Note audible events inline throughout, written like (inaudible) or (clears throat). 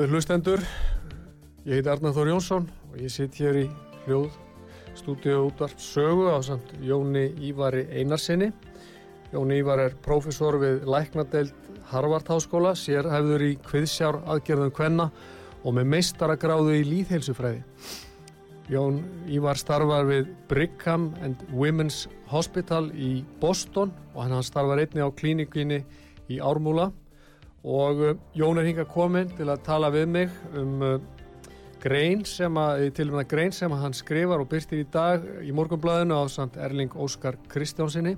Góðir hlustendur, ég heiti Arnar Þór Jónsson og ég sitt hér í hljóð stúdíu útvarp sögu á samt Jóni Ívari Einarsinni. Jóni Ívar er prófessor við Læknadeild Harvard Háskóla, sérhæfður í kviðsjár aðgerðum kvenna og með meistaragráðu í líðheilsufræði. Jón Ívar starfar við Brigham and Women's Hospital í Boston og hann starfar einni á klínikinni í Ármúla og uh, Jón er hinga komin til að tala við mig um uh, grein sem að, til og með grein sem hann skrifar og byrstir í dag í morgunblæðinu á samt Erling Óskar Kristjánsinni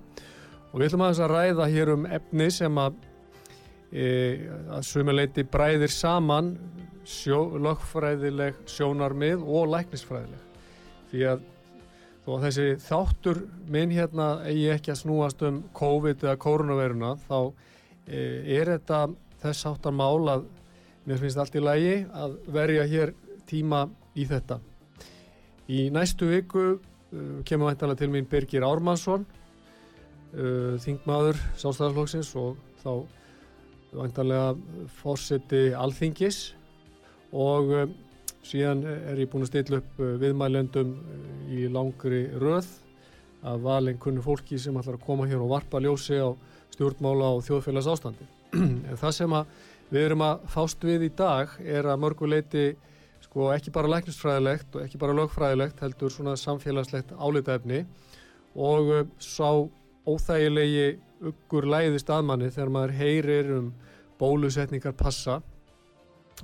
og við ætlum að þess að ræða hér um efni sem að e, að sumuleiti bræðir saman sjó, lögfræðileg sjónarmið og læknisfræðileg. Því að þó að þessi þáttur minn hérna eigi ekki að snúast um COVID eða koronaviruna þá e, er þetta þess áttar mál að mér finnst allt í lægi að verja hér tíma í þetta. Í næstu viku uh, kemur væntalega til mín Birgir Ármannsson, uh, þingmaður sástæðarflóksins og þá væntalega fórseti alþingis og uh, síðan er ég búin að stilla upp uh, viðmælendum uh, í langri röð að valin kunnu fólki sem ætlar að koma hér og varpa ljósi á stjórnmála og þjóðfélags ástandi. (clears throat) það sem við erum að fást við í dag er að mörguleiti sko ekki bara læknistfræðilegt og ekki bara lögfræðilegt heldur svona samfélagslegt álitaefni og uh, sá óþægilegi uggur læðist aðmanni þegar maður heyrir um bólusetningar passa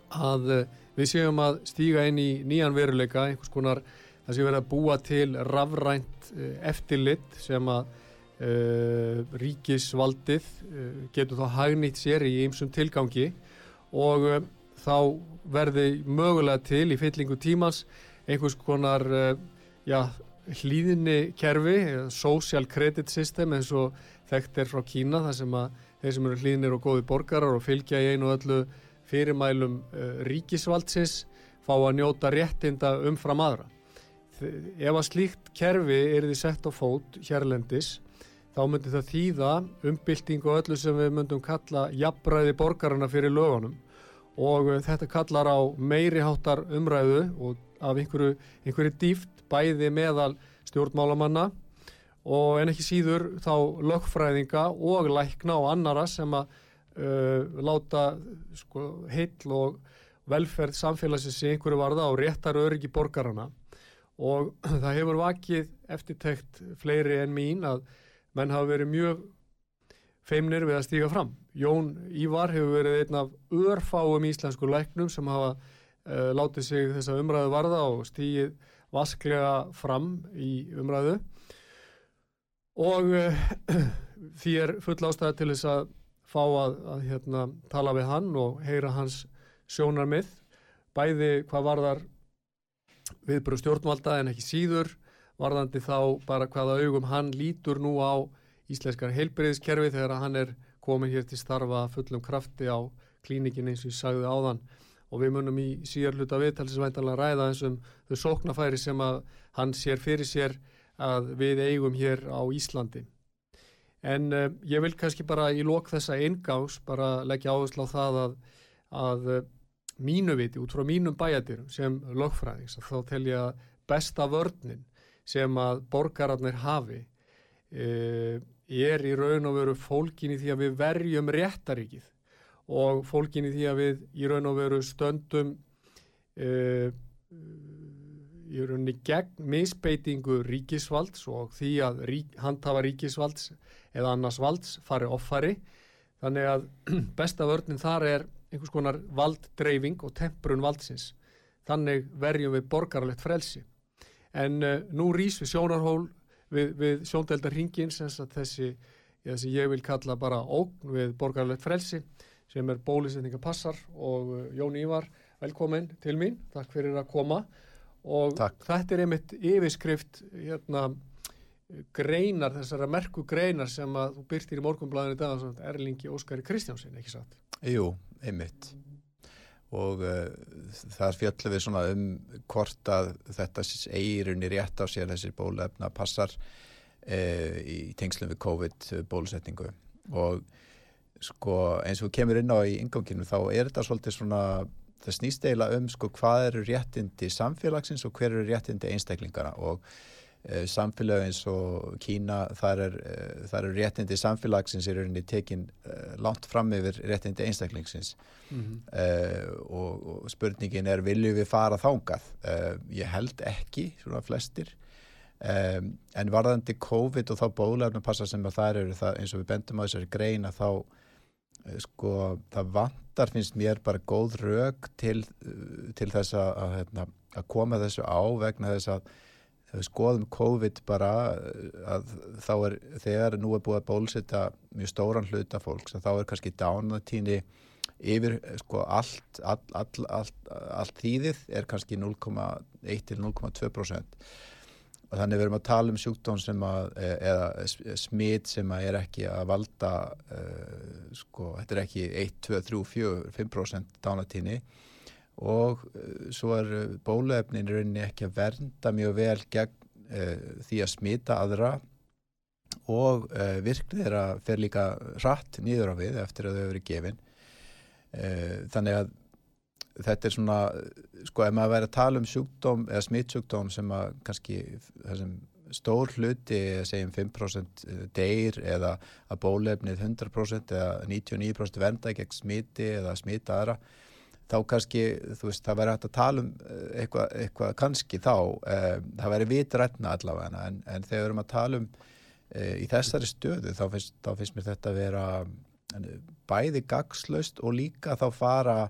að uh, við séum að stíga inn í nýjan veruleika einhvers konar það sé verið að búa til rafrænt uh, eftirlit sem að ríkisvaldið uh, getur þá hagnýtt sér í ymsum tilgangi og uh, þá verði mögulega til í fyllingu tímans einhvers konar ja, hlýðinni kerfi social credit system eins og þekkt er frá Kína þar sem að þeir sem eru hlýðinir og góði borgarar og fylgja í einu og öllu fyrirmælum ríkisvaldsins fá að njóta réttinda umfram aðra. Ef að slíkt kerfi er því sett á fót hérlendis þá myndi það þýða umbylting og öllu sem við myndum kalla jafnræði borgarna fyrir lögunum. Og eh, þetta kallar á meiri háttar umræðu og af einhverju, einhverju dýft bæði meðal stjórnmálamanna og en ekki síður þá lögfræðinga og lækna og annara sem að uh, láta sko, heill og velferð samfélagsins í einhverju varða og réttar öryggi borgarna og (clears throat) það hefur vakið eftirtekt fleiri en mín að menn hafa verið mjög feimnir við að stíga fram. Jón Ívar hefur verið einn af örfáum íslensku læknum sem hafa uh, látið sig þessa umræðu varða og stígið vasklega fram í umræðu og uh, (clears throat) því er full ástæði til þess að fá að, að hérna, tala við hann og heyra hans sjónarmið bæði hvað varðar viðbröð stjórnvalda en ekki síður varðandi þá bara hvaða augum hann lítur nú á íslenskar heilbreyðiskerfi þegar hann er komin hér til starfa fullum krafti á klínikin eins og ég sagði áðan og við munum í síðar hluta viðtalsvæntalega ræða eins um þau sóknafæri sem að hann sér fyrir sér að við eigum hér á Íslandi. En uh, ég vil kannski bara í lok þessa eingáns bara leggja áherslu á það að, að uh, mínu viti út frá mínum bæjadir sem lögfræðings þá tel ég að besta vörninn sem að borgararnir hafi e, er í raun og veru fólkin í því að við verjum réttaríkið og fólkin í því að við í raun og veru stöndum e, í rauninni gegn misbeitingu ríkisvalds og því að rík, handhafa ríkisvalds eða annars valds fari offari. Þannig að (clears throat) besta vörnin þar er einhvers konar valddreifing og temprun valdsins. Þannig verjum við borgarlegt frelsi en uh, nú rýs við sjónarhól við, við sjóndeldar hringins þessi, þessi ég vil kalla bara ógn við borgarlegt frelsi sem er bólisetningapassar og uh, Jón Ívar velkomin til mín, takk fyrir að koma og takk. þetta er einmitt yfirskrift hérna greinar, þessara merku greinar sem að þú byrtir í morgunblæðinu dag Erlingi Óskari Kristjánsin, ekki satt? Jú, einmitt og uh, þar fjöllum við svona um hvort að þetta eigirunni rétt á sér þessir bólefna passar uh, í tengslum við COVID bólusetningu. Og sko eins og kemur inn á í inganginu þá er þetta svolítið svona það snýst eiginlega um sko hvað eru réttindi samfélagsins og hver eru réttindi einstaklingana og e, samfélag eins og Kína þar er, e, þar er réttindi samfélagsins í rauninni tekin e, langt fram yfir réttindi einstaklingsins. Mm -hmm. og, og spurningin er vilju við fara þángað ég held ekki, svona flestir. En varðandi COVID og þá bólefnum passa sem að það eru það, eins og við bendum á þessari greina þá sko það vantar finnst mér bara góð raug til, til þess að, að, hérna, að koma þessu á vegna þess að þegar við skoðum COVID bara að þá er þegar nú er búið að bólusetta mjög stóran hluta fólks að þá er kannski dánatíni yfir sko allt all, all, all, allt þýðið er kannski 0,1 til 0,2% og þannig verðum að tala um sjúktón sem að, e, eða smit sem að er ekki að valda uh, sko, þetta er ekki 1, 2, 3, 4, 5% dánatíni og uh, svo er bóluefnin rauninni ekki að vernda mjög vel gegn uh, því að smita aðra. Og virknið er að fer líka rætt nýður á við eftir að þau verið gefin. Þannig að þetta er svona, sko, ef maður væri að tala um sjúkdóm eða smittsjúkdóm sem að kannski þessum stór hluti, segjum 5% deyr eða að bólefnið 100% eða 99% venda gegn smiti eða smita aðra þá kannski, þú veist, það væri hægt að tala um eh, eitthvað, eitthvað kannski þá, eh, það væri vitrætna allavega en, en þegar við erum að tala um eh, í þessari stöðu þá finnst, þá finnst mér þetta að vera bæði gagslaust og líka þá fara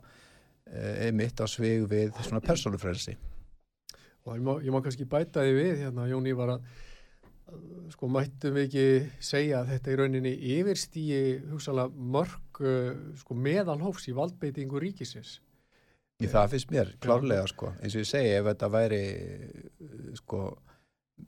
Eh, einmitt á svig við svona persónufrelsi. Og ég má, ég má kannski bæta því við hérna Jón Ívar að sko mættum við ekki segja að þetta í rauninni yfirstíi hugsalega mörg sko meðalhófs í valdbeitingu ríkisins Í það finnst mér klárlega sko. Eins og ég segi ef þetta væri sko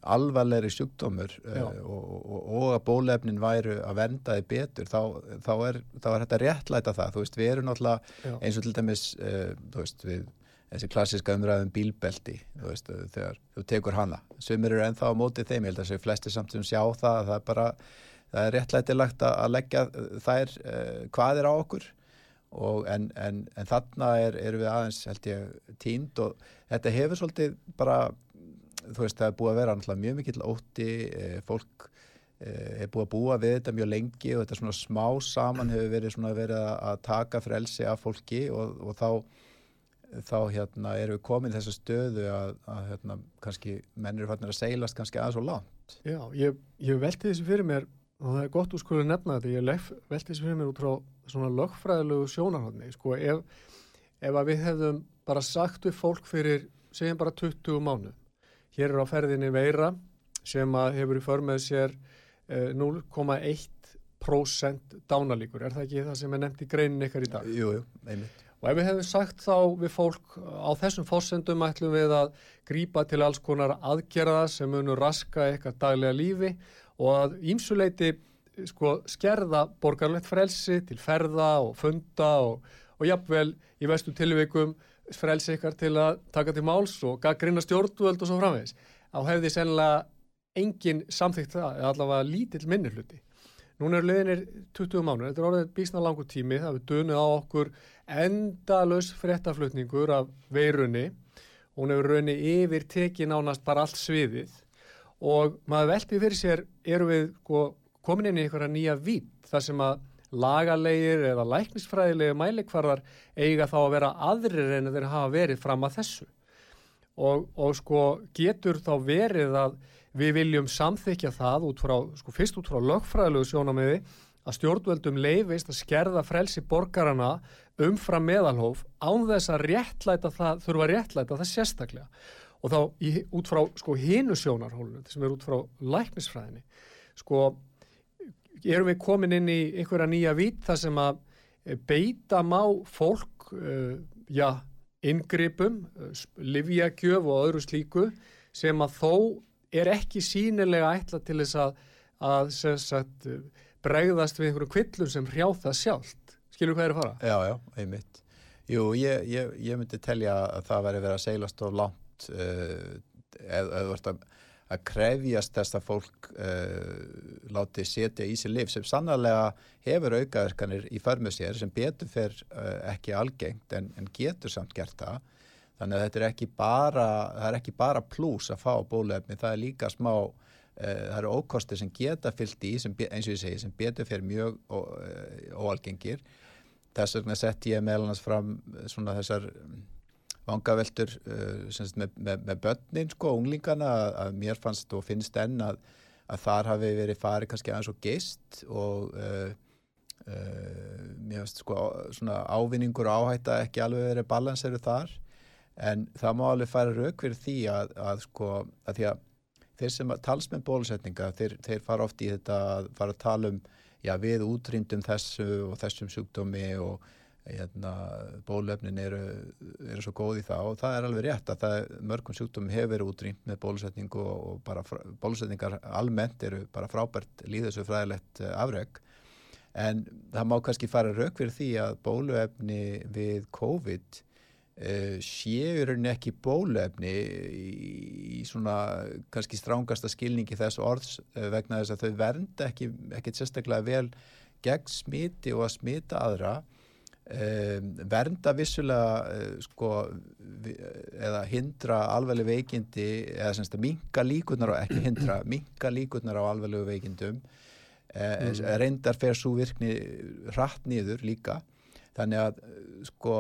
alvarlegri sjúkdómur uh, og, og, og að bólefnin væru að venda þið betur þá, þá, er, þá er þetta réttlæta það. Þú veist við erum náttúrulega eins og til dæmis uh, þú veist við þessi klassiska umræðum bílbelti þú veist þegar þú tekur hana. Sumir eru ennþá á mótið þeim ég held að þessi flesti samt sem sjá það það er bara það er réttlætilegt að leggja þær uh, hvað er á okkur en, en, en þarna er, er við aðeins held ég tínd og þetta hefur svolítið bara þú veist það er búið að vera alltaf mjög mikill ótti e, fólk e, er búið að búa við þetta mjög lengi og þetta svona smá saman hefur verið svona verið að taka frelsi af fólki og, og þá þá hérna erum við komin þessa stöðu að, að hérna kannski mennir er fannir að seilast kannski aðeins og langt. Já, ég, ég velti þessi fyrir mér og það er gott úr skoðu nefna þetta ég velti þessi fyrir mér út frá svona lögfræðilegu sjónarhaldni sko ef, ef að við hefðum bara sagt við fólk fyrir segjum bara 20 mánu Hér er á ferðinni veira sem hefur í för með sér 0,1% dánalíkur. Er það ekki það sem er nefnt í greinin ykkar í dag? Jú, jú, einmitt. Og ef við hefum sagt þá við fólk á þessum fósendum ætlum við að grýpa til alls konar aðgerða sem munur raska eitthvað daglega lífi og að ímsuleiti sko, skerða borgarlegt frelsi til ferða og funda og, og jafnvel í vestu tilveikum frelsi ykkar til að taka til máls og gaggrina stjórnvöld og svo framvegis á hefði sennilega engin samþygt það, eða allavega lítill minni hluti. Nún er löðinir 20 mánu, þetta er orðið bísna langu tími það við dönuð á okkur endalus frettaflutningur af veirunni og hún hefur raunni yfir tekið nánast bara allt sviðið og maður veldi fyrir sér eru við sko, komin inn í einhverja nýja vít þar sem að lagalegir eða læknisfræðilegir mælikvarðar eiga þá að vera aðrir en þeir hafa verið fram að þessu. Og, og sko getur þá verið að við viljum samþykja það út frá, sko fyrst út frá lögfræðilegu sjónamiði að stjórnvöldum leifist að skerða frelsi borgarana umfram meðalhóf án þess að réttlæta það, þurfa að réttlæta það sérstaklega. Og þá í, út frá sko hinu sjónarhólinu sem er út frá læknisfræðinni sko erum við komin inn í einhverja nýja vít þar sem að eh, beita má fólk uh, já, ingripum uh, livjagjöf og öðru slíku sem að þó er ekki sínilega ætla til þess að, að sagt, bregðast við einhverju kvillum sem hrjá það sjálft skilur hvað er að fara? Já, já, einmitt Jú, ég, ég, ég myndi telja að það veri verið að seglast of langt eða þú ert að krefjast þess að fólk uh, láti setja í sér liv sem sannlega hefur aukaverkanir í förmu sér sem betur fer uh, ekki algengt en, en getur samt gert það. Þannig að þetta er ekki bara er ekki bara plús að fá bólefni það er líka smá uh, það eru ókosti sem geta fyllt í sem, eins og ég segi sem betur fer mjög óalgengir. Þess vegna sett ég meðlannast fram svona þessar vangaveltur uh, með, með, með börnin sko, unglingana að, mér fannst og finnst enn að, að þar hafi verið farið kannski aðeins og geist og uh, uh, mér finnst sko svona ávinningur og áhætta ekki alveg verið balanseru þar. En það má alveg fara rauk fyrir því að, að sko að því að þeir sem talsmenn bólusetninga þeir, þeir fara oft í þetta að fara að tala um já við útrýndum þessu og þessum sjúkdómi og hérna, bólefnin eru, eru svo góð í það og það er alveg rétt að það, mörgum sjúkdómi hefur verið útrýmt með bólusetningu og, bara bólusetningar almennt eru bara frábært líðessu fræðilegt eh, afreg en það má kannski fara rauk fyrir því að bóluefni við COVID uh, séur henni ekki bóluefni í, svona kannski strángasta skilningi þess orðs uh, vegna þess að þau vernda ekki, ekki sérstaklega vel gegn smiti og að smita aðra Um, vernda vissulega uh, sko, vi, eða hindra alveg veikindi eða semst að minka líkurnar á, ekki hindra, (clears throat) minka líkurnar á alveg veikindum. Uh, mm. reyndar fer svo virkni hratt nýður líka. Þannig að sko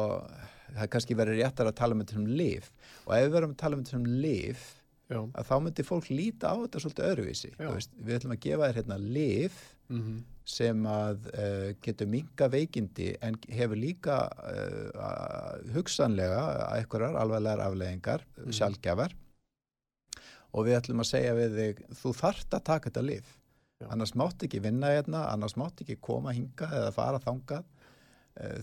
það kannski verið réttar að tala um þetta sem liv og ef við verðum að tala um þetta sem liv Já. að þá myndir fólk líta á þetta svolítið öruvísi veist, við ætlum að gefa þér hérna liv mm -hmm. sem að uh, getur minga veikindi en hefur líka uh, hugsanlega eitthvaðar alveglegar afleggingar mm -hmm. sjálfgjafar og við ætlum að segja við þig þú þart að taka þetta liv Já. annars mátt ekki vinna hérna annars mátt ekki koma hinga eða fara þangað eh,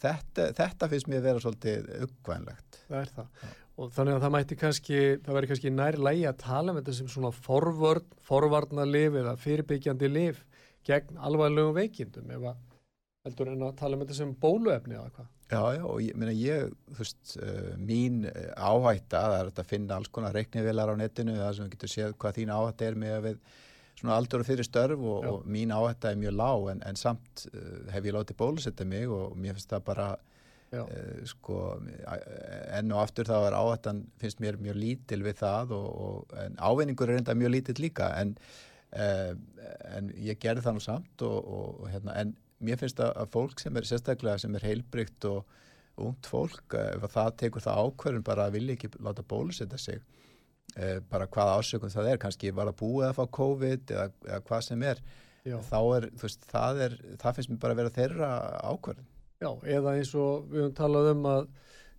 þetta, þetta finnst mér að vera svolítið uppkvænlegt það er það Já og þannig að það mætti kannski, það væri kannski nær lægi að tala um þetta sem svona forvörn, forvarna lif eða fyrirbyggjandi lif gegn alvarlegum veikindum ef að heldur en að tala um þetta sem bóluefni eða hvað. Já, já, og ég meina ég, þú veist, uh, mín eh, áhætta, það er að finna alls konar reiknivelar á netinu, það sem við getum séð hvað þín áhætta er með að við svona aldur og fyrir störf og, og mín áhætta er mjög lág en, en samt uh, hef ég látið bólusetta mig og mér finnst það bara sko enn og aftur þá er áhættan finnst mér mjög lítil við það og, og, en ávinningur er enda mjög lítil líka en, uh, en ég gerði það nú samt og, og hérna, en mér finnst að, að fólk sem er sérstaklega sem er heilbrygt og ungt fólk, uh, ef það tekur það ákverðin bara að vilja ekki láta bólusetta sig bara hvaða ásökun það er, kannski var að búið að fá COVID eða, eða hvað sem er Já. þá er, þú veist, það er það finnst mér bara að vera þeirra ákverðin Já, eða eins og við höfum talað um að,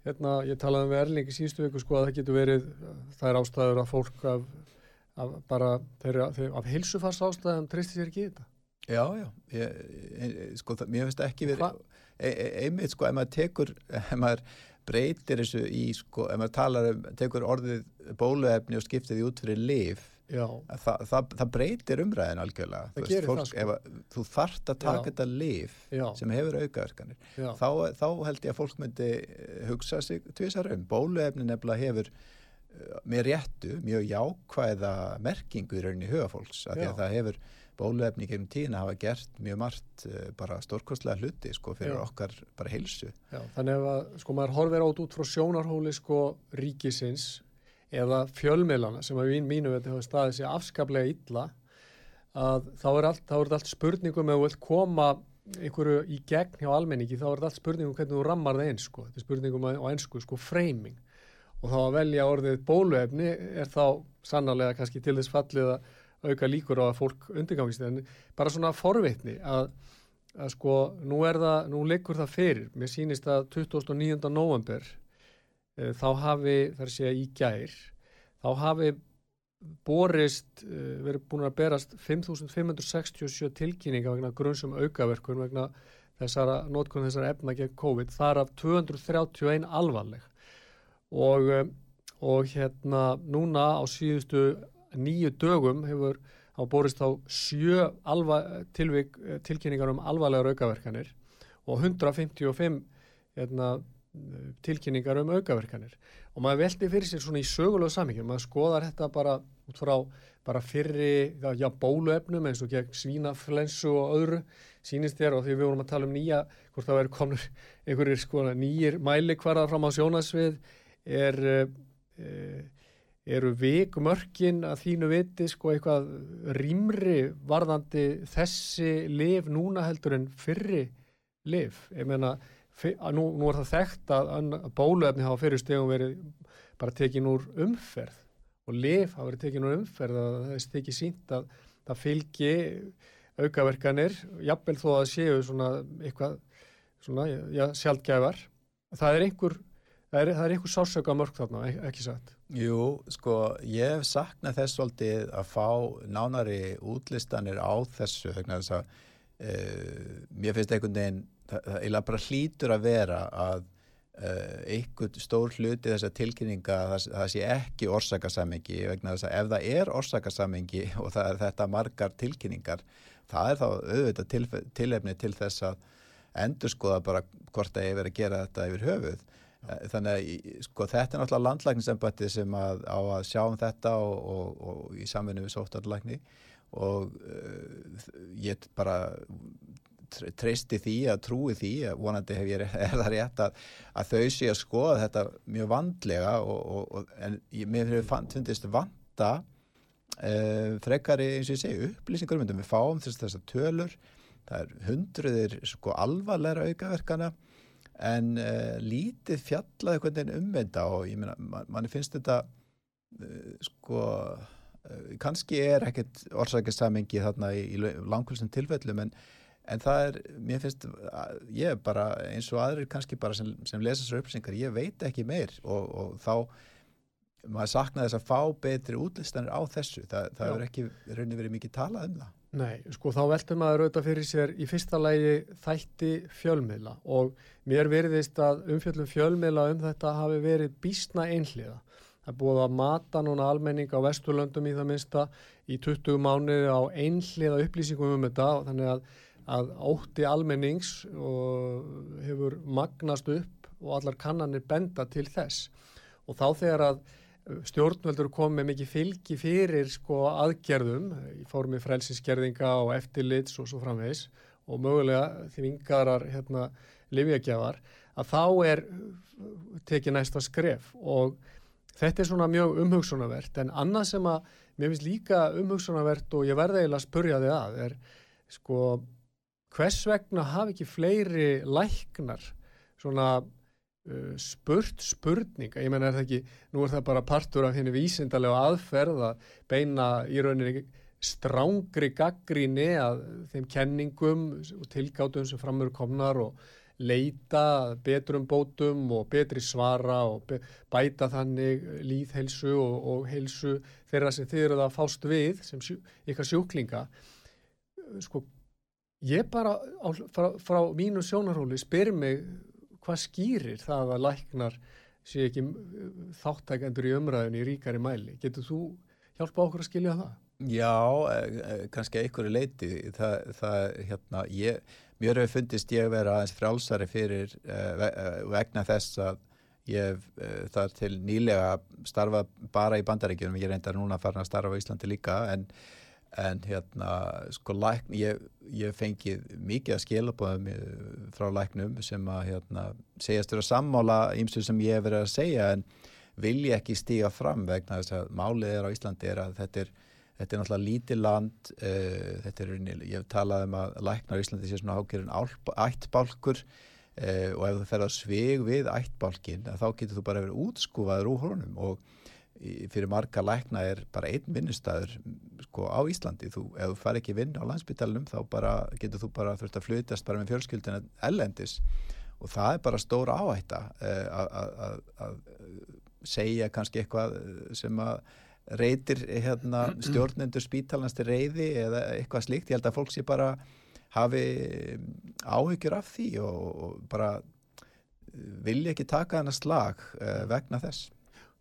hérna, ég talaði um við Erling í síðustu viku sko að það getur verið, það er ástæður að fólk af, af bara, þeirra, þeir, af hilsufars ástæðum tristir sér ekki í þetta. Já, já, ég, ég, sko það, mér finnst ekki verið, e, e, einmitt sko, ef maður tekur, ef maður breytir þessu í, sko, ef maður talar um, tekur orðið bóluefni og skiptið í út fyrir lif, Þa, það, það breytir umræðin algjörlega þú, veist, fólk, sko. að, þú þart að taka Já. þetta lif Já. sem hefur aukaverkanir þá, þá held ég að fólk myndi eh, hugsa sig tvísar um bóluefni nefnilega hefur uh, með réttu mjög jákvæða merkingu í rauninni hugafólks að, að það hefur bóluefni gegnum tína hafa gert mjög margt uh, bara stórkostlega hluti sko fyrir Já. okkar bara heilsu Þannig að sko maður horfir átt út frá sjónarhóli sko ríkisins eða fjölmiðlana sem að mínu veitur hafa staðið sér afskaplega illa að þá er allt, þá er allt spurningum ef þú vilt koma einhverju í gegn hjá almenningi þá er allt spurningum hvernig þú rammar það eins sko, þetta er spurningum á einsku sko framing. Og þá að velja orðið bóluefni er þá sannarlega kannski til þess fallið að auka líkur á að fólk undirgangist en bara svona forvitni að, að sko nú er það, nú leikur það fyrir. Mér sýnist að 29. november þá hafi þar sé að í gær þá hafi borist, e, verið búin að berast 5567 tilkynninga vegna grunnsum aukaverkun vegna þessara nótkunn þessara efna gegn COVID þar af 231 alvarleg. Og, eh, og hérna núna á síðustu nýju dögum hefur á borist á sjö alva, tilvík, eh, tilkynningar um alvarlegar aukaverkanir og 155 hérna, tilkynningar um aukaverkanir. Og maður veldi fyrir sér svona í sögulegu samíkjum, maður skoðar þetta bara út frá bara fyrri já, bóluefnum eins og gegn svínaflensu og öðru sínist þér og því við vorum að tala um nýja hvort það verður komnur (laughs) einhverjir sko nýjir mælikvarðar fram á sjónasvið er e, eru vikmörkin að þínu viti sko eitthvað rýmri varðandi þessi liv núna heldur en fyrri liv, ég meina nú, nú er það þekkt að, að bóluefni hafa fyrir stegum verið bara tekin úr umferð og lif hafa verið tekinu umferð að það er stekið sínt að það fylgi aukaverkanir, jafnvel þó að séu svona eitthvað svona, já, sjálfgæfar það er einhver það er, er einhver sásöka mörg þarna, ekki satt? Jú, sko, ég hef saknað þess svolítið að fá nánari útlistanir á þessu vegna þess að e, mér finnst einhvern veginn, það, það bara hlýtur að vera að Uh, einhvern stór hluti þessar tilkynninga það, það sé ekki orsakasammengi vegna þess að ef það er orsakasammengi (laughs) og það er þetta margar tilkynningar það er þá auðvitað til, tilefni til þess að endur skoða bara hvort það er verið að gera þetta yfir höfuð. Eh, þannig að sko, þetta er náttúrulega landlækningsembatti sem að, á að sjá um þetta og, og, og í samvinni við sóttarlækni og uh, ég bara treysti því að trúi því að vonandi hef ég (laughs) það rétt að, að þau sé að skoða þetta mjög vandlega og, og, og, en mér finnst vanda uh, frekari eins og ég segi upplýsingur myndum við fáum þess að tölur það er hundruðir sko alvarleira aukaverkana en uh, lítið fjallaði hvernig einn umvenda og ég meina man, manni finnst þetta uh, sko kannski er ekkert orsakastamengi þarna í, í langkvöldsum tilfellum en en það er, mér finnst ég er bara eins og aðrir kannski bara sem, sem lesa sér upplýsingar, ég veit ekki meir og, og þá maður saknaði þess að fá betri útlistanir á þessu, það, það er ekki raunin verið mikið talað um það. Nei, sko þá veldur maður auðvitað fyrir sér í fyrsta lægi þætti fjölmiðla og mér veriðist að umfjöldum fjölmiðla um þetta hafi verið bísna einhliða. Það er búið að mata núna almenning á Vesturlöndum í það minsta í 20 mánuði á einhliða upplýsingum um þetta þannig að að ótti almennings hefur magnast upp og allar kannanir benda til þess. Og þá þegar að stjórnveldur kom með mikið fylgi fyrir sko aðgerðum í formi frelsinskerðinga og eftirlits og svo framvegs og mögulega því vingarar hérna livjagjafar að þá er tekið næsta skref. Og þetta er svona mjög umhugsunavert en annað sem að mér finnst líka umhugsunavert og ég verða eiginlega að spurja þig að er sko hvers vegna hafi ekki fleiri læknar svona uh, spurt spurninga, ég menna er það ekki nú er það bara partur af henni vísindalega aðferð að beina í rauninni strángri gaggríni að þeim kenningum og tilgátum sem framur komnar og leita betrum bótum og betri svara og bæta þannig líðhelsu og, og helsu þeirra sem þið eru að fást við sem sjú, ykkar sjúklinga. Sko Ég bara á, frá, frá mínu sjónarhóli spyr mig hvað skýrir það að læknar sé ekki þáttækendur í umræðinu í ríkari mæli. Getur þú hjálpa okkur að skilja það? Já, eh, eh, kannski einhverju leiti. Það, það, hérna, ég, mér hefur fundist ég vera aðeins frálsari fyrir vegna þess að ég þar til nýlega starfa bara í bandaríkjunum. Ég reyndar núna að fara að starfa í Íslandi líka en en hérna sko lækn, ég, ég fengið mikið að skilabóðum frá læknum sem að hérna, segjast vera sammála ímsu sem ég hef verið að segja en vilja ekki stíga fram vegna þess að málið er á Íslandi er að þetta er, þetta er náttúrulega lítið land uh, þetta er, ég hef talað um að læknar í Íslandi sé svona ákveðin ættbálkur eh, og ef þú fer að svig við ættbálkin þá getur þú bara verið útskúfaður úr honum. Og fyrir marga lækna er bara einn vinnustæður sko á Íslandi. Þú, ef þú far ekki vinn á landsbytalunum þá bara, getur þú bara þurft að flutast bara með fjölskyldina ellendis og það er bara stóra áhætta uh, að segja kannski eitthvað sem að reytir hérna, stjórnendur spítalans til reyði eða eitthvað slíkt, ég held að fólk sé bara hafi áhyggjur af því og, bara vilja ekki taka hana slag vegna þess.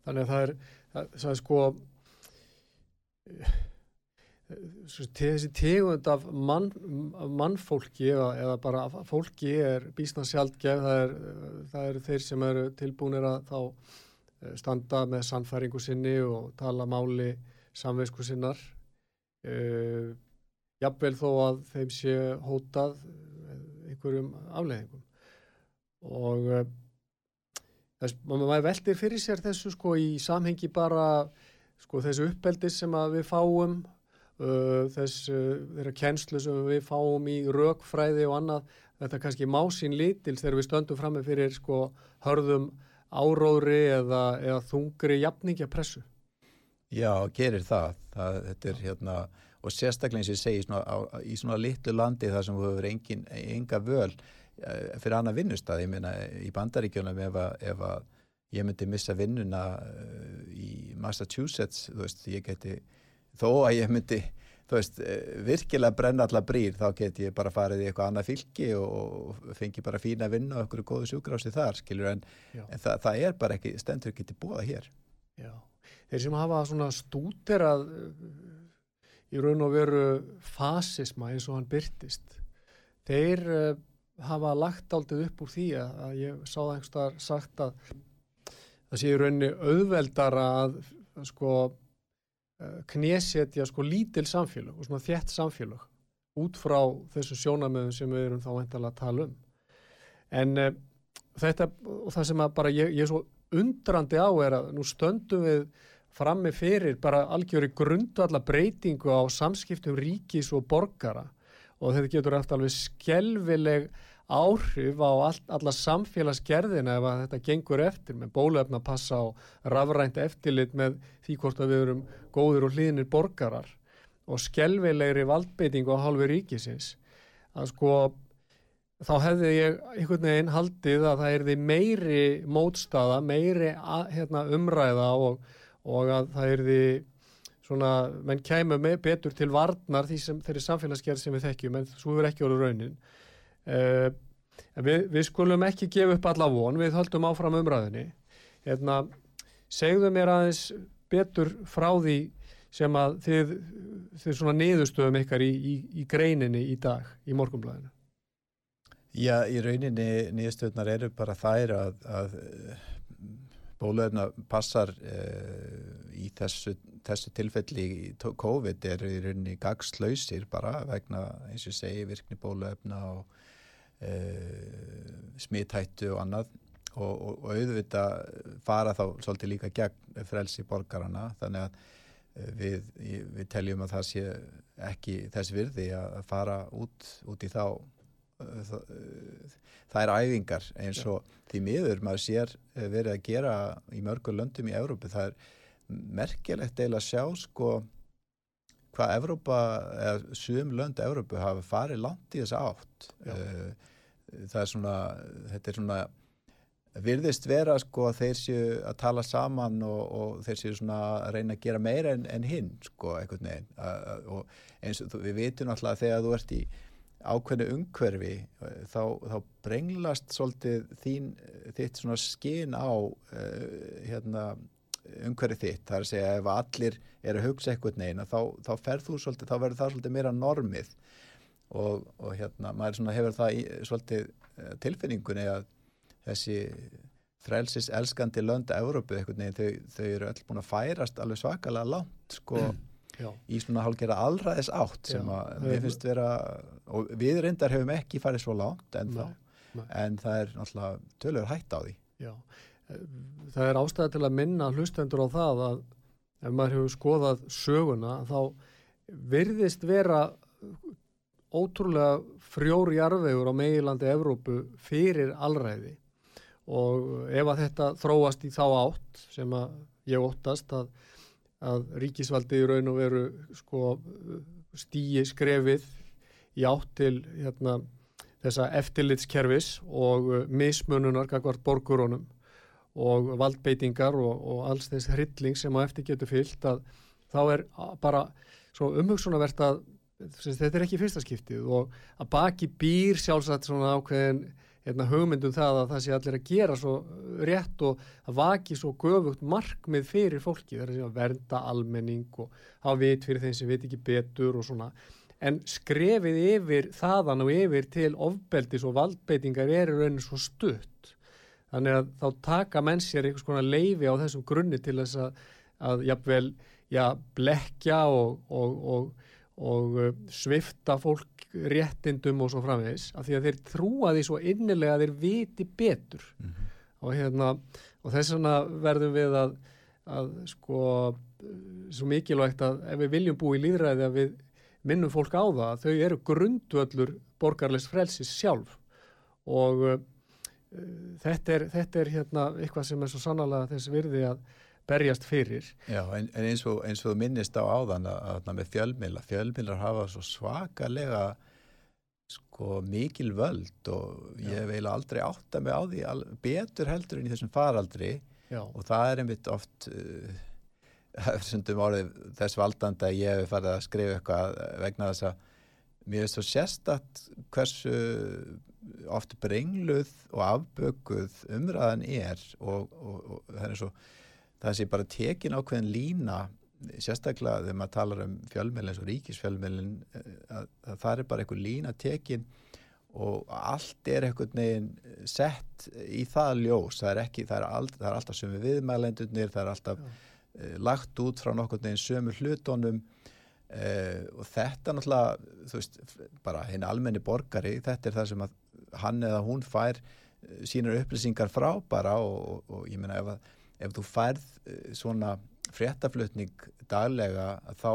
Þannig að það er, það, það er sko þessi tegund af mann, mannfólki eða, eða bara fólki er bísna sjálfgef það er, það er þeir sem eru tilbúinir að þá eh, standa með sannfæringu sinni og tala máli samveisku sinnar. Uh, jafnvel þó að þeim sé hótað einhverjum afleðingum og uh, þess, maður veldir fyrir sér þessu sko í samhengi bara sko þessu uppeldis sem að við fáum þess uh, þeirra kennslu sem við fáum í rökfræði og annað þetta kannski má sín lítils þegar við stöndum fram með fyrir sko hörðum áróðri eða, eða þungri jafningja pressu Já, gerir það, það er hérna og sérstaklega eins og ég segi svona, á, í svona litlu landi þar sem þú hefur engin, enga völ Eh, fyrir annað vinnustad, ég meina í bandaríkjónum ef, ef að ég myndi missa vinnuna eh, í Massachusetts, þú veist, ég geti þó að ég myndi veist, eh, virkilega brenna allar brýr þá get ég bara farið í eitthvað annað fylki og fengi bara fína vinna og okkur góðu sjúgrási þar, skilur en, en það, það er bara ekki, stendur ekki til búa hér. Já, þeir sem hafa svona stúterað í raun og veru fasisma eins og hann byrtist þeir hafa lagt aldrei upp úr því að ég sá það einhverstaðar sagt að það sé í rauninni auðveldara að sko eh, knésetja sko lítil samfélag og svona þjætt samfélag út frá þessu sjónamöðum sem við erum þá endala að tala um. En uh, þetta og það sem að bara ég, ég er svo undrandi á er að nú stöndum við frammi fyrir bara algjöru grundu alla breytingu á samskiptum ríkis og borgara. Og þetta getur eftir alveg skelvileg áhrif á all, alla samfélagsgerðina ef þetta gengur eftir með bólefna passa á rafrænt eftirlit með því hvort að við erum góður og hlýðinir borgarar og skelvilegri valdbeiting á halvi ríkisins. Að sko þá hefði ég einhvern veginn haldið að það er því meiri mótstaða, meiri að, hérna, umræða og, og að það er því svona, menn kæmu með betur til varnar því sem þeirri samfélagsgerð sem við þekkjum en svo er ekki orður raunin uh, við, við skulum ekki gefa upp alla von, við höldum áfram umræðinni hérna, segðu mér aðeins betur frá því sem að þið, þið svona niðurstöðum ykkar í, í, í greininni í dag í morgumblæðinu Já, í rauninni niðurstöðunar eru bara þær að, að bólöfna passar uh, í þessu, þessu tilfelli í COVID er í rauninni gagslausir bara vegna eins og segi virkni bólöfna og smithættu og annað. Og, og, og auðvita fara þá svolítið líka gegn frelsi borgarana þannig að uh, við, við teljum að það sé ekki þess virði að fara út, út í þá það er æfingar. Eins og ja. því miður maður sér eh, verið að gera í mörgur löndum í Európu það er merkilegt eða að sjá sko hvað Európa, eða sum lönd Európu hafa farið langt í þess átt. Eh, það er svona þetta er svona virðist vera sko að þeir séu að tala saman og, og þeir séu svona að reyna að gera meira en, en hinn sko einhvern veginn og eins og við vitum alltaf þegar þú ert í ákveðnu umhverfi þá, þá brenglast svolítið þín, þitt svona skinn á uh, hérna, umhverfi þitt, það er að segja ef allir er að hugsa eitthvað neina þá, þá ferð þú svolítið, þá verður það svolítið meira normið. Og, og hérna maður svona hefur það í, svolítið uh, tilfinningunni að þessi frelsis elskandi lönda Európu eitthvað neina, þau, þau eru öll búin að færast alveg svakalega langt sko mm Já. í svona hálfgerða allraðis átt sem að mér finnst vera og við reyndar hefum ekki farið svo langt en, en það er náttúrulega tölur hægt á því. Já, það er ástæða til að minna hlustendur á það að ef maður hefur skoðað söguna þá virðist vera ótrúlega frjóri jarðvegur á meilandi Evrópu fyrir allræði og ef að þetta þróast í þá átt sem að ég óttast að, að ríkisvaldi í raun og veru sko stýi skrefið í átt til hérna, þessa eftirlitskerfis og mismununar kakvart borgurónum og valdbeitingar og, og alls þess hrylling sem á eftir getur fyllt að þá er bara svo umhugsunavert að þetta er ekki fyrsta skiptið og að baki býr sjálfsagt svona ákveðin hérna, hugmyndum það að það sé allir að gera svo rétt og að vaki svo göfugt markmið fyrir fólki það er að vernda almenning og hafa vit fyrir þeim sem veit ekki betur og svona. En skrefið yfir þaðan og yfir til ofbeldis og valdbeitingar er rauninu svo stutt þannig að þá taka menn sér einhvers konar leifi á þessum grunni til þess að, að jafnvel, já, blekja og, og, og, og uh, svifta fólk réttindum og svo framvegs, af því að þeir trúa því svo innilega að þeir viti betur mm -hmm. og hérna og þess vegna verðum við að, að sko svo mikilvægt að ef við viljum búi í líðræði að við minnum fólk á það að þau eru grundvöldur borgarlegs frelsis sjálf og uh, þetta er, þetta er hérna eitthvað sem er svo sannlega þess virði að berjast fyrir. Já, en, en eins og eins og þú minnist á áðan að, að með fjölmila, fjölmilar hafa svo svakalega sko mikil völd og ég hef eiginlega aldrei átt að mig á því al, betur heldur en í þessum faraldri Já. og það er einmitt oft (laughs) uh, orðið, þess valdanda að ég hef farið að skrifa eitthvað vegna þess að mér er svo sérstatt hversu oft brengluð og afbökuð umræðan er og, og, og það er svo það sé bara tekin ákveðin lína sérstaklega þegar maður talar um fjölmjölin eins og ríkisfjölmjölin að, að það er bara einhver lína tekin og allt er einhvern veginn sett í það ljós. Það er, ekki, það er, aldrei, það er alltaf sömu viðmælendunir það er alltaf uh, lagt út frá nokkur veginn sömu hlutónum Uh, og þetta náttúrulega þú veist, bara henni almenni borgari þetta er það sem að hann eða hún fær uh, sínar upplýsingar frá bara og, og, og ég meina ef, ef þú færð uh, svona fréttaflutning daglega þá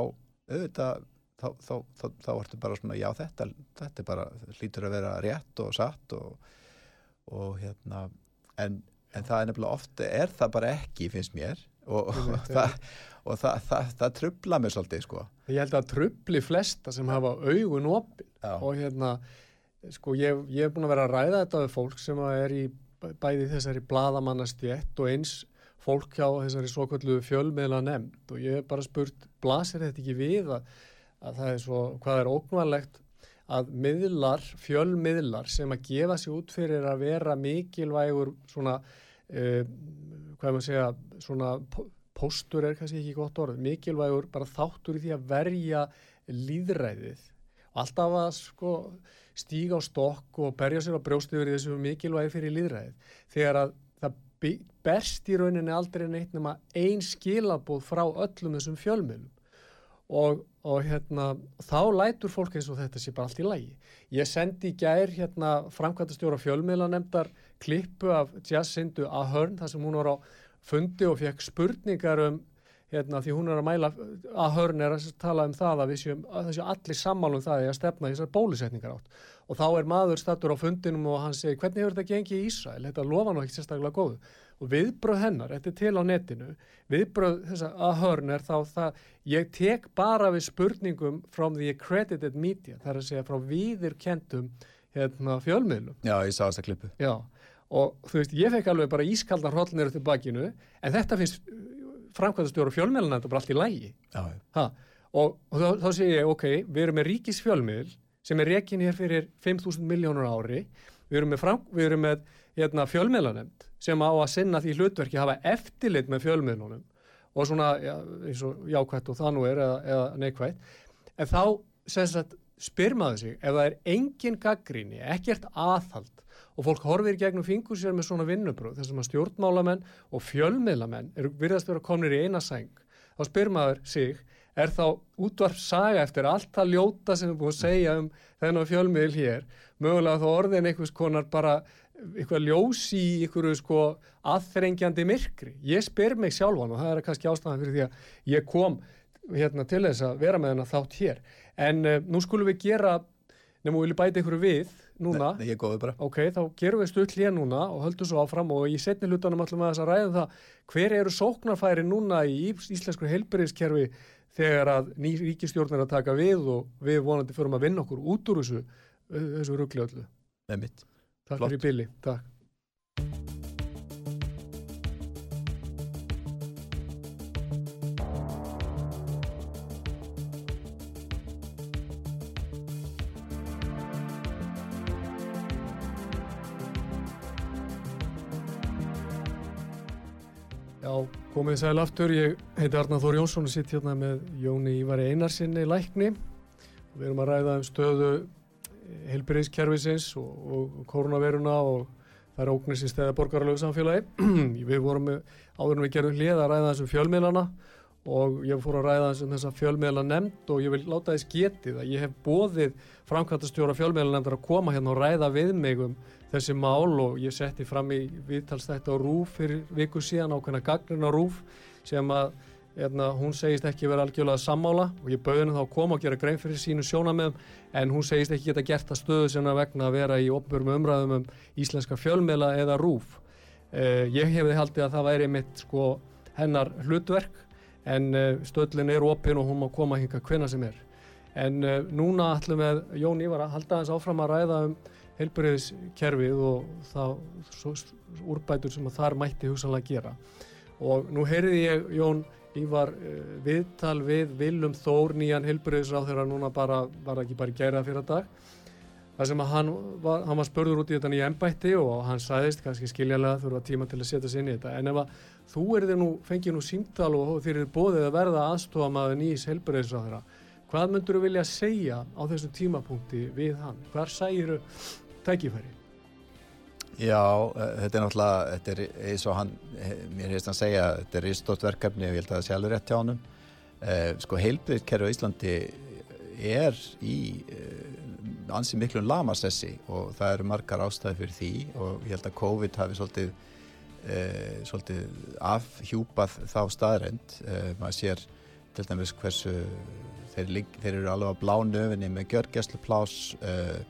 auðvitað þá, þá, þá, þá ertu bara svona já þetta, þetta bara hlýtur að vera rétt og satt og, og hérna en, en það er nefnilega ofta er það bara ekki finnst mér og, það og það, það, það trubla mér svolítið sko. Ég held að trubli flesta sem hafa augun opin Já. og hérna sko ég, ég hef búin að vera að ræða þetta við fólk sem er í bæði þessari bladamannastjett og eins fólk hjá þessari svokvöldu fjölmiðla nefnd og ég hef bara spurt blasir þetta ekki við að, að það er svo, hvað er óknvarlegt að miðlar, fjölmiðlar sem að gefa sér út fyrir að vera mikilvægur svona, uh, hvað er maður að segja, svona póstur er kannski ekki gott orð, mikilvægur bara þáttur í því að verja líðræðið og alltaf að sko, stíga á stokk og berja sér á brjóstuður í þessu mikilvægi fyrir líðræðið þegar að það berst í rauninni aldrei neitt nema einn skilabóð frá öllum þessum fjölmjölum og, og hérna þá lætur fólk eins og þetta sé bara allt í lægi. Ég sendi í gær hérna framkvæmtastjóra fjölmjöla nefndar klippu af Jacindu Ahern þar sem hún var á fundi og fekk spurningar um hérna því hún er að mæla að hörn er að tala um það að við séum að þessu allir sammálum það er að stefna þessar bólusetningar átt og þá er maður stattur á fundinum og hann segir hvernig hefur þetta gengið í Ísrael, þetta lofa nú ekki sérstaklega góðu. Og viðbröð hennar, þetta er til á netinu viðbröð þess að hörn er þá það, ég tek bara við spurningum from the accredited media, það er að segja frá viðir kentum hérna fjölmiðlum. Já, ég sá þessa klippu. Já. Og þú veist, ég fekk alveg bara ískaldan hrollnir til bakinu, en þetta finnst framkvæmstjóru fjölmiðluna þetta bara allt í lægi og, og þá, þá segir ég, ok, við erum með ríkis fjölmiðl sem er rekin hér fyrir 5.000 miljónur ári. Við erum með, fram, við erum með hérna, fjölmiðlanemnd sem á að sinna því hlutverki hafa eftirlit með fjölmiðlunum og svona, já, eins og jákvætt og það nú er eða, eða neikvætt. En þá, sagt, spyr maður sig, ef það er engin gaggríni, ekkert aðhald og fólk horfir gegnum fingur sér með svona vinnubröð þessum að stjórnmálamenn og fjölmiðlamenn eru virðast vera komnir í eina sæng. Þá spyr maður sig er þá útvarp saga eftir allt það ljóta sem við búum að segja um þennan fjölmiðl hér mögulega þá orðin einhvers konar bara eitthvað ljós í einhverju sko aðþrengjandi myrkri? Ég spyr mig sjálfan og það er kannski ástæðan fyrir því að ég kom hérna til þess að vera með henn að þátt hér. En uh, nú skulum við gera Nefnum við viljum bæta ykkur við núna. Nei, ég er góður bara. Ok, þá gerum við stutt hér núna og höldum svo áfram og í setni hlutanum ætlum við að ræða um það hver eru sóknarfæri núna í íslensku heilbyrðiskerfi þegar að ný ríkistjórnir að taka við og við vonandi förum að vinna okkur út úr þessu, þessu ruggli öllu. Með mitt. Takk Flott. fyrir Billy, takk. Já, komið sæl aftur, ég heiti Arnar Þór Jónsson og sitt hérna með Jóni Ívari Einarsinni Lækni. Við erum að ræða um stöðu helbriðskerfisins og, og koronaviruna og það er ógnir sem stæða borgarlegu samfélagi. (clears throat) við vorum áður en við gerum hlið að ræða þessum fjölmiðlana og ég fór að ræða þessum þessa fjölmiðla nefnd og ég vil láta þess getið að ég hef bóðið framkvæmtastjóra fjölmiðla nefndar að koma hérna og ræða við mig um þessi mál og ég setti fram í viðtalstætti á Rúf fyrir viku síðan ákveðna gagnin á Rúf sem að Erna, hún segist ekki vera algjörlega sammála og ég bauði henni þá að koma og gera grein fyrir sínu sjónamöðum en hún segist ekki geta gert að stöðu sinna vegna að vera í opnbjörnum umræðum um íslenska fjölmiðla eða rúf. Eh, ég hefði haldið að það væri mitt sko hennar hlutverk en eh, stöðlinn er opinn og hún má koma hinga hvena sem er. En eh, núna ætlum við Jón Ívar að halda þess áfram að ræða um heilbyrðiskerfið og það úrbætur sem þar mætti hugsanlega gera. Og nú heyrði ég Jón Ég var uh, viðtal við Vilum Þór, nýjan helbriðisráð þegar núna bara, var ekki bara gæra fyrir dag. Það sem að hann var, hann var spörður út í þetta nýja ennbætti og hann sæðist, kannski skiljanlega þurfa tíma til að setja sér inn í þetta. En ef að þú erði nú, fengið nú símtal og þeir eru bóðið að verða aðstofa maður nýjis helbriðisráð þeirra, hvað myndur þú vilja segja á þessum tímapunkti við hann? Hvar sægiru tækifæri? Já, eh, þetta er náttúrulega, þetta er eins og hann, mér hefist hann segja, þetta er ristótt verkefni og ég held að það sé alveg rétt hjá hann. Eh, sko heilbyrðkerfi á Íslandi er í ansið miklum lamassessi og það eru margar ástæði fyrir því og ég held að COVID hafi svolítið, eh, svolítið afhjúpað þá staðrænt. Eh, maður sér til dæmis hversu, þeir, þeir eru alveg á blánöfinni með gjörgjæslu plás, eh,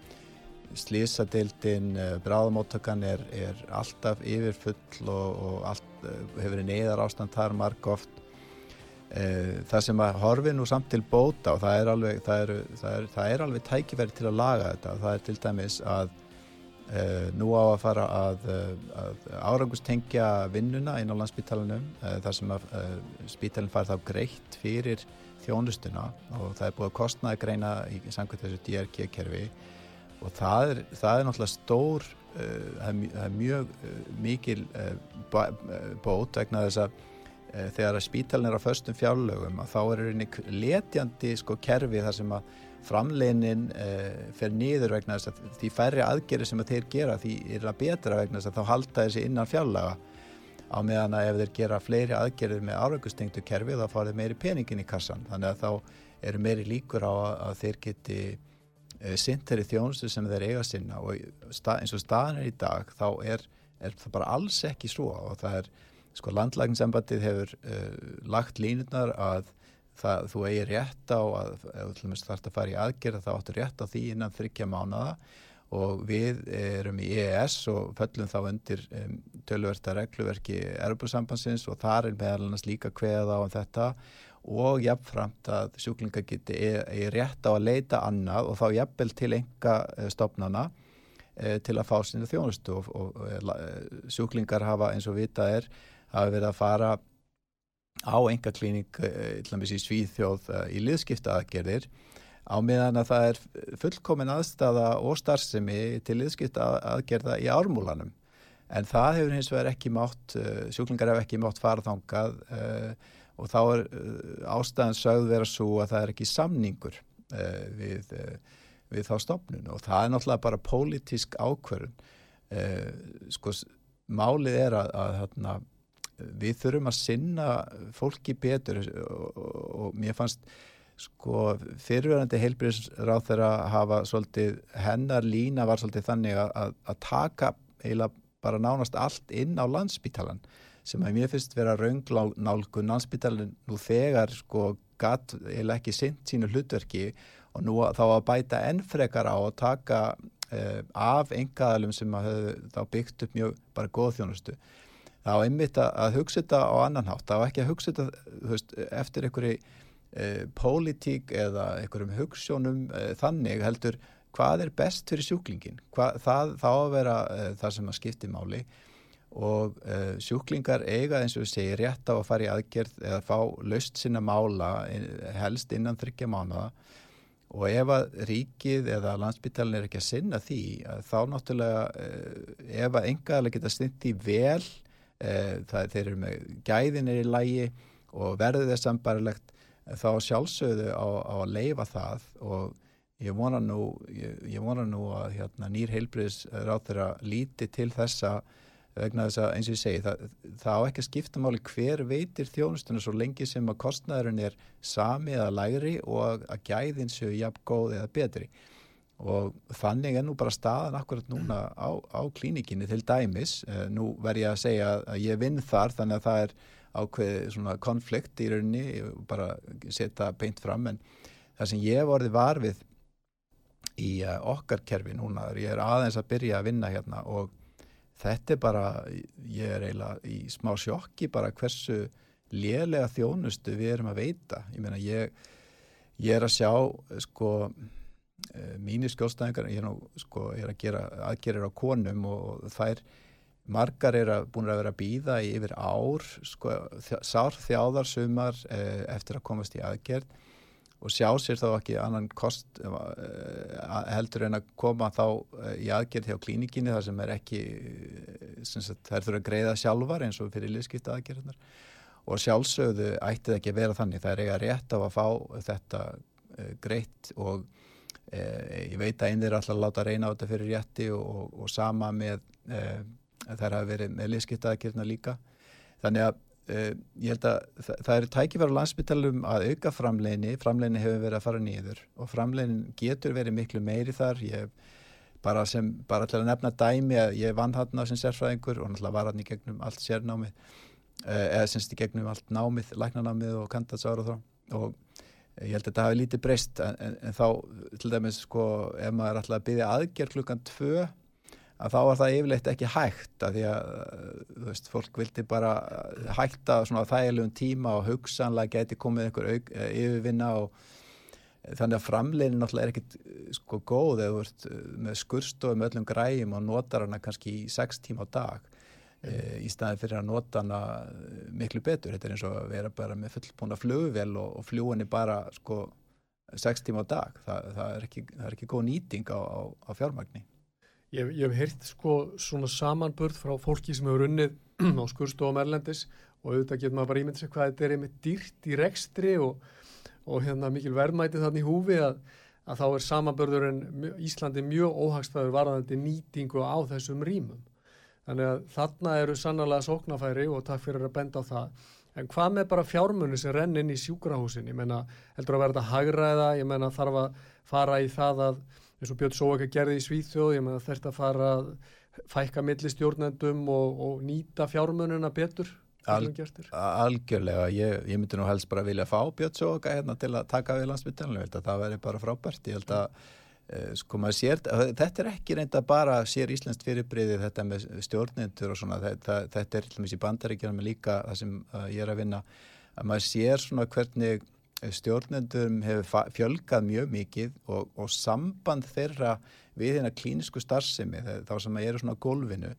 slísadildin, eh, bráðamóttakan er, er alltaf yfirfull og, og allt, eh, hefur neyðar ástand þar marg oft það sem að horfi nú samt til bóta og það er alveg, það er, það er, það er alveg tækifæri til að laga þetta. Það er til dæmis að uh, nú á að fara að, að árangustengja vinnuna inn á landsbítalunum uh, þar sem að uh, spítalinn fær þá greitt fyrir þjónustuna og það er búið að kostnaði greina í samkvæmt þessu DRG-kerfi og það er, það náttúrulega stór það er mjög mikil bót vegna þess að þegar að spítalinn er á föstum fjárlögum að þá er einni letjandi sko kerfi þar sem að framleinin fer nýður vegna þess að því færri aðgerið sem að þeir gera því er það betra vegna þess að þá halda þessi innan fjárlaga. Á meðan að ef þeir gera fleiri aðgerið með áraugustengt kerfi þá þeir meiri peningin í kassan þannig að þá eru meiri líkur á að þeir geti Eh, sint þeirri þjónustu sem þeir eiga sinna. Og eins og staðan er í dag þá er, er það bara alls ekki svo. Og það er, sko landlægningsembatið hefur uh, lagt línutnar að það, þú eigi rétt á að þú þarfst að fara í aðgerða þá áttu rétt á því innan þryggja mánada og við erum í EES og föllum þá undir um, tölverta regluverki erfusambansins og þar er meðal annars líka kveða á um þetta. Og jafnframt að sjúklingar geti í rétt á að leita annað og þá jafnvel til enga eh, stopnana e, til að fá sinni þjónustu. Og, og e, sjúklingar hafa eins og vita er hafa verið að fara á enga klíning e, í Svíþjóð í liðskipta aðgerðir á meðan að það er fullkomin aðstafa og starfsemi til liðskipta aðgerða í ármúlanum. En það hefur hins vegar ekki mátt sjúklingar hefur ekki mátt faraþangað og þá er ástæðan sögð vera svo að það er ekki samningur við, við þá stopnun og það er náttúrulega bara pólitísk ákverðun sko málið er að, að hérna, við þurfum að sinna fólki betur og, og, og mér fannst sko fyrirverðandi heilbríðsráð þeirra hafa svolítið, hennar lína var svolítið þannig að, að taka eiginlega bara nánast allt inn á landsbítalan sem að mér finnst vera raungnálgun landsbytalinn nú þegar sko gatt eða ekki sint sínu hlutverki og nú þá að bæta ennfrekar á að taka uh, af engaðalum sem að höfðu þá byggt upp mjög bara góð þjónustu þá einmitt að hugsa þetta á annan hátt. Þá ekki að hugsa þetta eftir einhverju uh, pólitík eða einhverjum hugssjónum uh, þannig heldur hvað er best fyrir sjúklingin hvað, það, þá að vera það sem að skipti máli. Og sjúklingar eiga eins og við segjum rétt á að fara í aðgerð eða fá laust sinna mála helst innan þryggja mánuða og ef að ríkið eða landsbyttalinn er ekki að sinna því þá náttúrulega eh, ef að engaðarlega geta stund því vel e, það, þeir eru með gæðinir í lægi og verður þess sambarilegt þá sjálfsögðu á, á að leifa það og ég vona nú, ég, ég vona nú að hérna, nýr heilbriðs ráð þeirra líti til þessa vegna þess að eins og ég segi það, það á ekki að skipta máli hver veitir þjónustunum svo lengi sem að kostnæðurinn er sami eða lægri og að gæðin séu jafn góð eða betri og þannig er nú bara staðan akkurat núna á, á klínikinni til dæmis, eh, nú verð ég að segja að ég vinn þar þannig að það er ákveð svona konflikt í rauninni bara setja beint fram. En það sem ég vorði var við í uh, okkar kerfi núna, ég er aðeins að byrja að vinna hérna og þetta er bara, ég er eiginlega í smá sjokki bara hversu lélega þjónustu við erum að veita. Ég meina ég, ég er að sjá sko eh, mínir skjólstæðingar, ég er, sko, er að gera aðgerir á konum og þær margar er að búin að vera að býða yfir ár sko, sár þjáðarsumar eh, eftir að komast í aðgerð og sjá sér þá ekki annan kost uh, heldur en að koma þá í aðgerð hjá klínikinni þar sem er ekki þær þurfa að greiða sjálfar eins og fyrir liðskipta aðgerðunar og sjálfsögðu ætti það ekki að vera þannig er eiga rétt á að fá þetta greitt og ég veit að einir er alltaf að láta reyna á þetta fyrir rétti og, og, og sama með þær hafa verið með liðskipta aðgerðuna líka. Þannig að Uh, ég held að það, það er tækifæra landsbyttalum að auka framleginni framleginni hefur verið að fara nýður og framlegin getur verið miklu meiri þar. Ég bara sem, bara til að nefna dæmi að ég vann hann á sem sérfræðingur og náttúrulega var hann í gegnum allt sérnámið uh, eða semst í gegnum allt námið, læknanámið og kandatsára og þá og ég held að þetta hafi lítið breyst en, en, þá til dæmis sko ef maður ætlaði að byggja aðgerð klukkan tvö að þá var það yfirleitt ekki hægt að því að þú veist, fólk vildi bara hægta svona þægilegum tíma og hugsanlega geti komið einhver eh, yfirvinna og þannig að framlegin náttúrulega er ekkit sko góð eða þú veist með skurstofum öllum græjum og notar hana kannski í sex tíma á dag. E, í staðin fyrir að nota hana miklu betur, þetta er eins og að vera bara með fullbúna flugvel og, og fljúinni bara sko sex tíma á dag, það, það, er, ekki, það er ekki góð nýting á, á, á fjármagni. Ég, ég hef heyrt sko svona samanburð frá fólki sem hefur unnið (clears throat) á skurstofum erlendis og auðvitað getur maður bara ímyndið sér hvað þetta er einmitt dýrt í rekstri og, og hérna mikil verðmæti þannig í húfi að, að þá er samanburðurinn Íslandi mjög óhagstæður varðandi nýtingu á þessum rýmum. Þannig að þarna eru sannlega sóknafæri og takk fyrir að benda á það. En hvað með bara fjármunni sem renn inn í sjúkrahúsin? Ég menna heldur að verða hagraða, ég menna þarf að fara í það að eins og Björn Sóaka gerði í Svíþjóð ég með að þetta fara að fækka millistjórnendum og, og nýta fjármönuna betur? Al, algjörlega, ég, ég myndi nú helst bara vilja fá Björn Sóaka hérna til að taka við landsbytjanlega, það væri bara frábært. Ég held að sko maður sér, þetta er ekki reynda bara sér Íslands fyrirbriði þetta með stjórnendur og svona, þetta, þetta er með í bandaríkjana með líka það sem uh, ég er að vinna, að maður sér svona hvernig stjórnendurum hefur fjölgað mjög mikið og, og samband þeirra við hérna klínisku starfsemi þá sem að eru svona gólfinu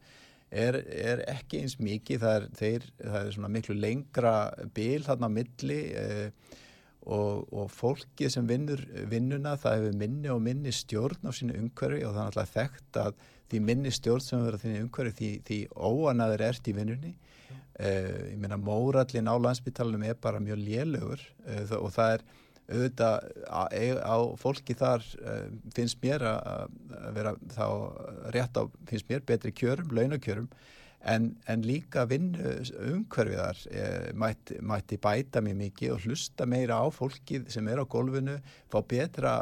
er, er ekki eins mikið það er, þeir, það er miklu lengra bil þarna á milli eh, og, og fólkið sem vinnur vinnuna það hefur minni og minni stjórn á sínu umhverfi og það er alltaf þekkt að því minni stjórn sem verður á þínu umhverfi því, því óanaður ert í vinnunni. Uh, ég meina mórallin á landsbytalanum er bara mjög lélögur uh, og það er auðvitað á, á fólki þar uh, finnst mér að vera þá rétt á, finnst mér betri kjörum, launakjörum en, en líka vinnu umhverfiðar mætti, mætti bæta mjög mikið og hlusta meira á fólkið sem er á golfinu, fá betra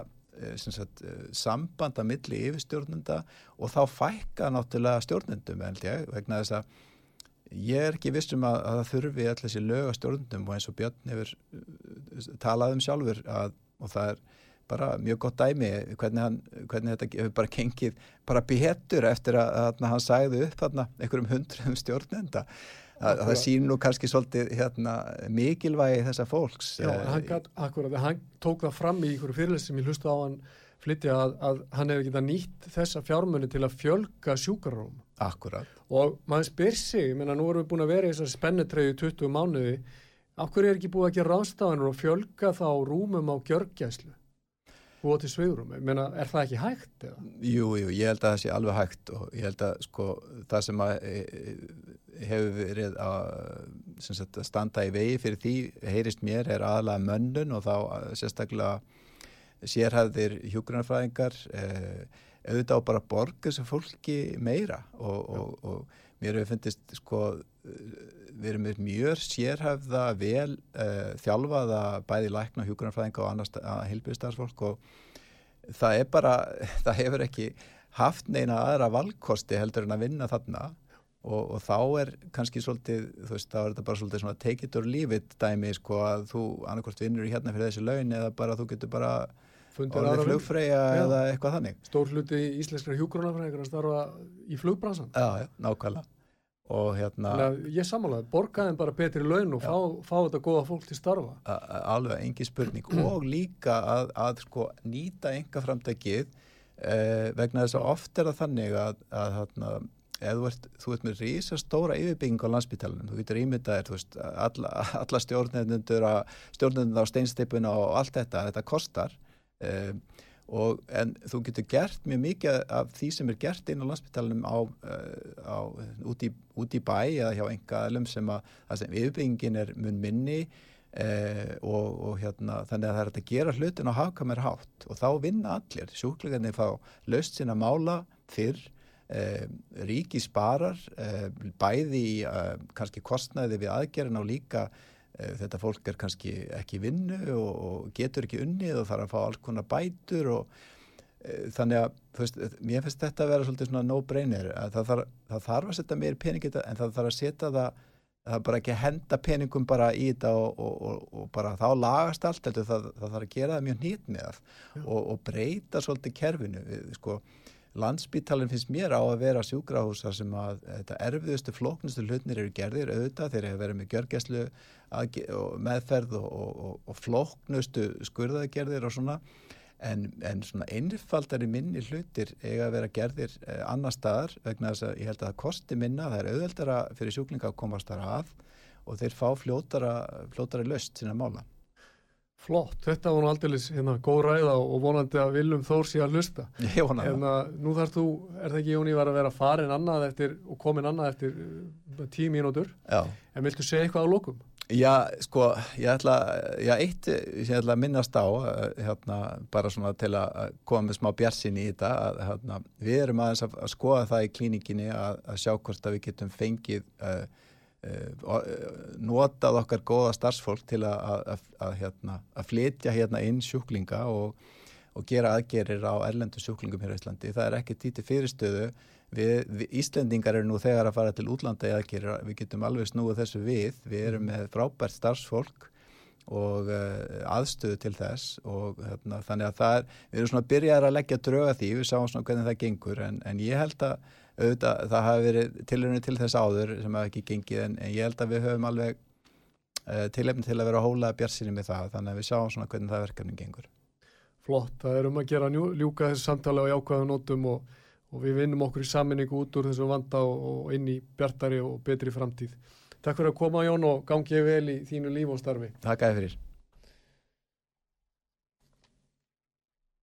Sagt, samband að milli yfirstjórnenda og þá fækka náttúrulega stjórnendum held ég vegna þess að ég er ekki vissum að, að það þurfi allir þessi lög að stjórnum og eins og Björn hefur uh, talað um sjálfur að, og það er bara mjög gott dæmi hvernig, hann, hvernig þetta hefur bara gengið bara betur eftir að, að hann sæði upp þarna einhverjum hundruðum stjórnenda. Að, það sín nú kannski svolítið hérna, mikilvægi þessa fólks Já, hann, gat, akkurat, hann tók það fram í einhverju fyrirlest sem ég hlusta á hann flytja að, að hann hefur getað nýtt þessa fjármunni til að fjölga sjúkarróm Akkurat. Og maður spyr sig, menna nú erum við búin að vera í þessari spennetreyju 20 mánuði af hverju er ekki búið að gera rástafanur og fjölga þá rúmum á gjörgjæslu og til sveigurum, menna er það ekki hægt eða? Jú, jú, ég held að það sé alveg hægt og ég held að sko það sem að e, e, hefur verið að sagt, standa í vegi fyrir því heyrist mér er aðalega mönnun og þá sérstaklega sérhæðir hjúgrunarfræðingar eh, auðvitað á bara borga sem fólki meira og, og, og mér hefur fundist sko við erum með mjög sérhæfða vel eh, þjálfaða bæði lækna hjúgrunarfræðinga og annars heilbyrðstarfsfólk og það er bara, (laughs) það hefur ekki haft neina aðra valkosti heldur en að vinna þarna Og, og þá er kannski svolítið, þú veist, þá er þetta bara svolítið svona take it or leave it dæmi, sko, að þú annarkort vinnur í hérna fyrir þessi laun eða bara þú getur bara orðið flugfreyja eða eitthvað þannig. Stór hluti íslenskra hjúgrunafræðingar að starfa í flugbransan. Já, já, nákvæmlega. Og hérna... Ég samanlega, borgaðin bara betri laun og fá, fá þetta góða fólk til starfa. Alveg, engi spurning. og líka að, að sko nýta enga framtækið eh, vegna þess að oft er það þannig að, að hérna, ert, þú ert með rísa stóra yfirbygging á landsbytalanum, þú getur ímyndaðir alla, alla stjórnendur stjórnendur á steinstipuna og allt þetta, þetta kostar um, og en þú getur gert mjög mikið af því sem er gert inn á landsbytalanum á, uh, á út, í, út í bæ eða hjá enga alum sem að, að sem yfirbyggingin er mun minni uh, og, og hérna þannig að það er að gera hlutin á hafkamir hátt. Og þá vinna allir, sjúklingarnir fá löst sína mála fyrr Eh, ríki sparar eh, bæði í eh, kannski kostnæði við aðgerðin á líka þetta fólk er kannski ekki vinnu og, og getur ekki unnið og þarf að fá alls konar bætur og þannig að veist, mér finnst þetta að vera svolítið svona no-brainer það, þarf, það þarf að setja meir pening en það þarf að setja það það er bara ekki að henda peningum bara í þetta og, og, og bara þá lagast allt það, það þarf að gera það mjög nýtt með það og breyta svolítið kerfinu við sko landsbítalinn finnst mér á að vera sjúkrahúsar sem að þetta erfiðustu flóknustu hlutnir eru gerðir. Auðvitað þeir eru verið með gjörgæslu meðferð og, og, og flóknustu skurðagerðir og svona. En, en svona einfaldari minni hlutir eiga að vera gerðir eh, annar staðar vegna þess að ég held að það kosti minna, það er auðveldara fyrir sjúklinga að komast þar að og þeir fá fljótara, fljótara löst sína mála Flott, þetta var nú aldrei hérna, góð ræða og vonandi að Viljum Þór sé að hlusta. (laughs) Ég vona það. Hérna, nú þarf þú, er það ekki Jóni, að vera farin annað eftir og komin annað eftir uh, tíu mínútur. Já. En viltu segja eitthvað á lókum? Já, sko, ég ætla, já, eitt ég ætla að minnast á, uh, hérna, bara svona til að koma með smá bjarsin í þetta, að hérna, við erum aðeins að, að skoða það í klíninginni að, að sjá hvort að við getum fengið uh, notað okkar góða starfsfólk til að, hérna, flytja hérna inn sjúklinga og, og gera aðgerir á erlendu sjúklingum hér á Íslandi. Það er ekki títi fyrirstöðu. Við, við Íslendingar eru nú þegar að fara til útlanda í aðgerir. Við getum alveg snúið þessu við. Við erum með frábært starfsfólk og uh, aðstöðu til þess og hérna, þannig að það er, við erum svona að byrja að leggja drauga því, við sáum svona hvernig það gengur en, en ég held að auðvitað, það hafi verið tilhörinu til þess áður sem hafi ekki gengið en, en ég held að við höfum alveg uh, tilhefni til að vera að hóla björnsinni með það þannig að við sjáum svona hvernig það verkefning gengur. Flott, það er um að gera ljúka þessu samtali á jákvæðan nótum og, og við vinnum okkur í saminningu út úr þessu vanda og, og inn í bjartari og betri framtíð. Takk fyrir að koma Jón og gangið vel í þínu líf og starfi. Takk að þið fyrir.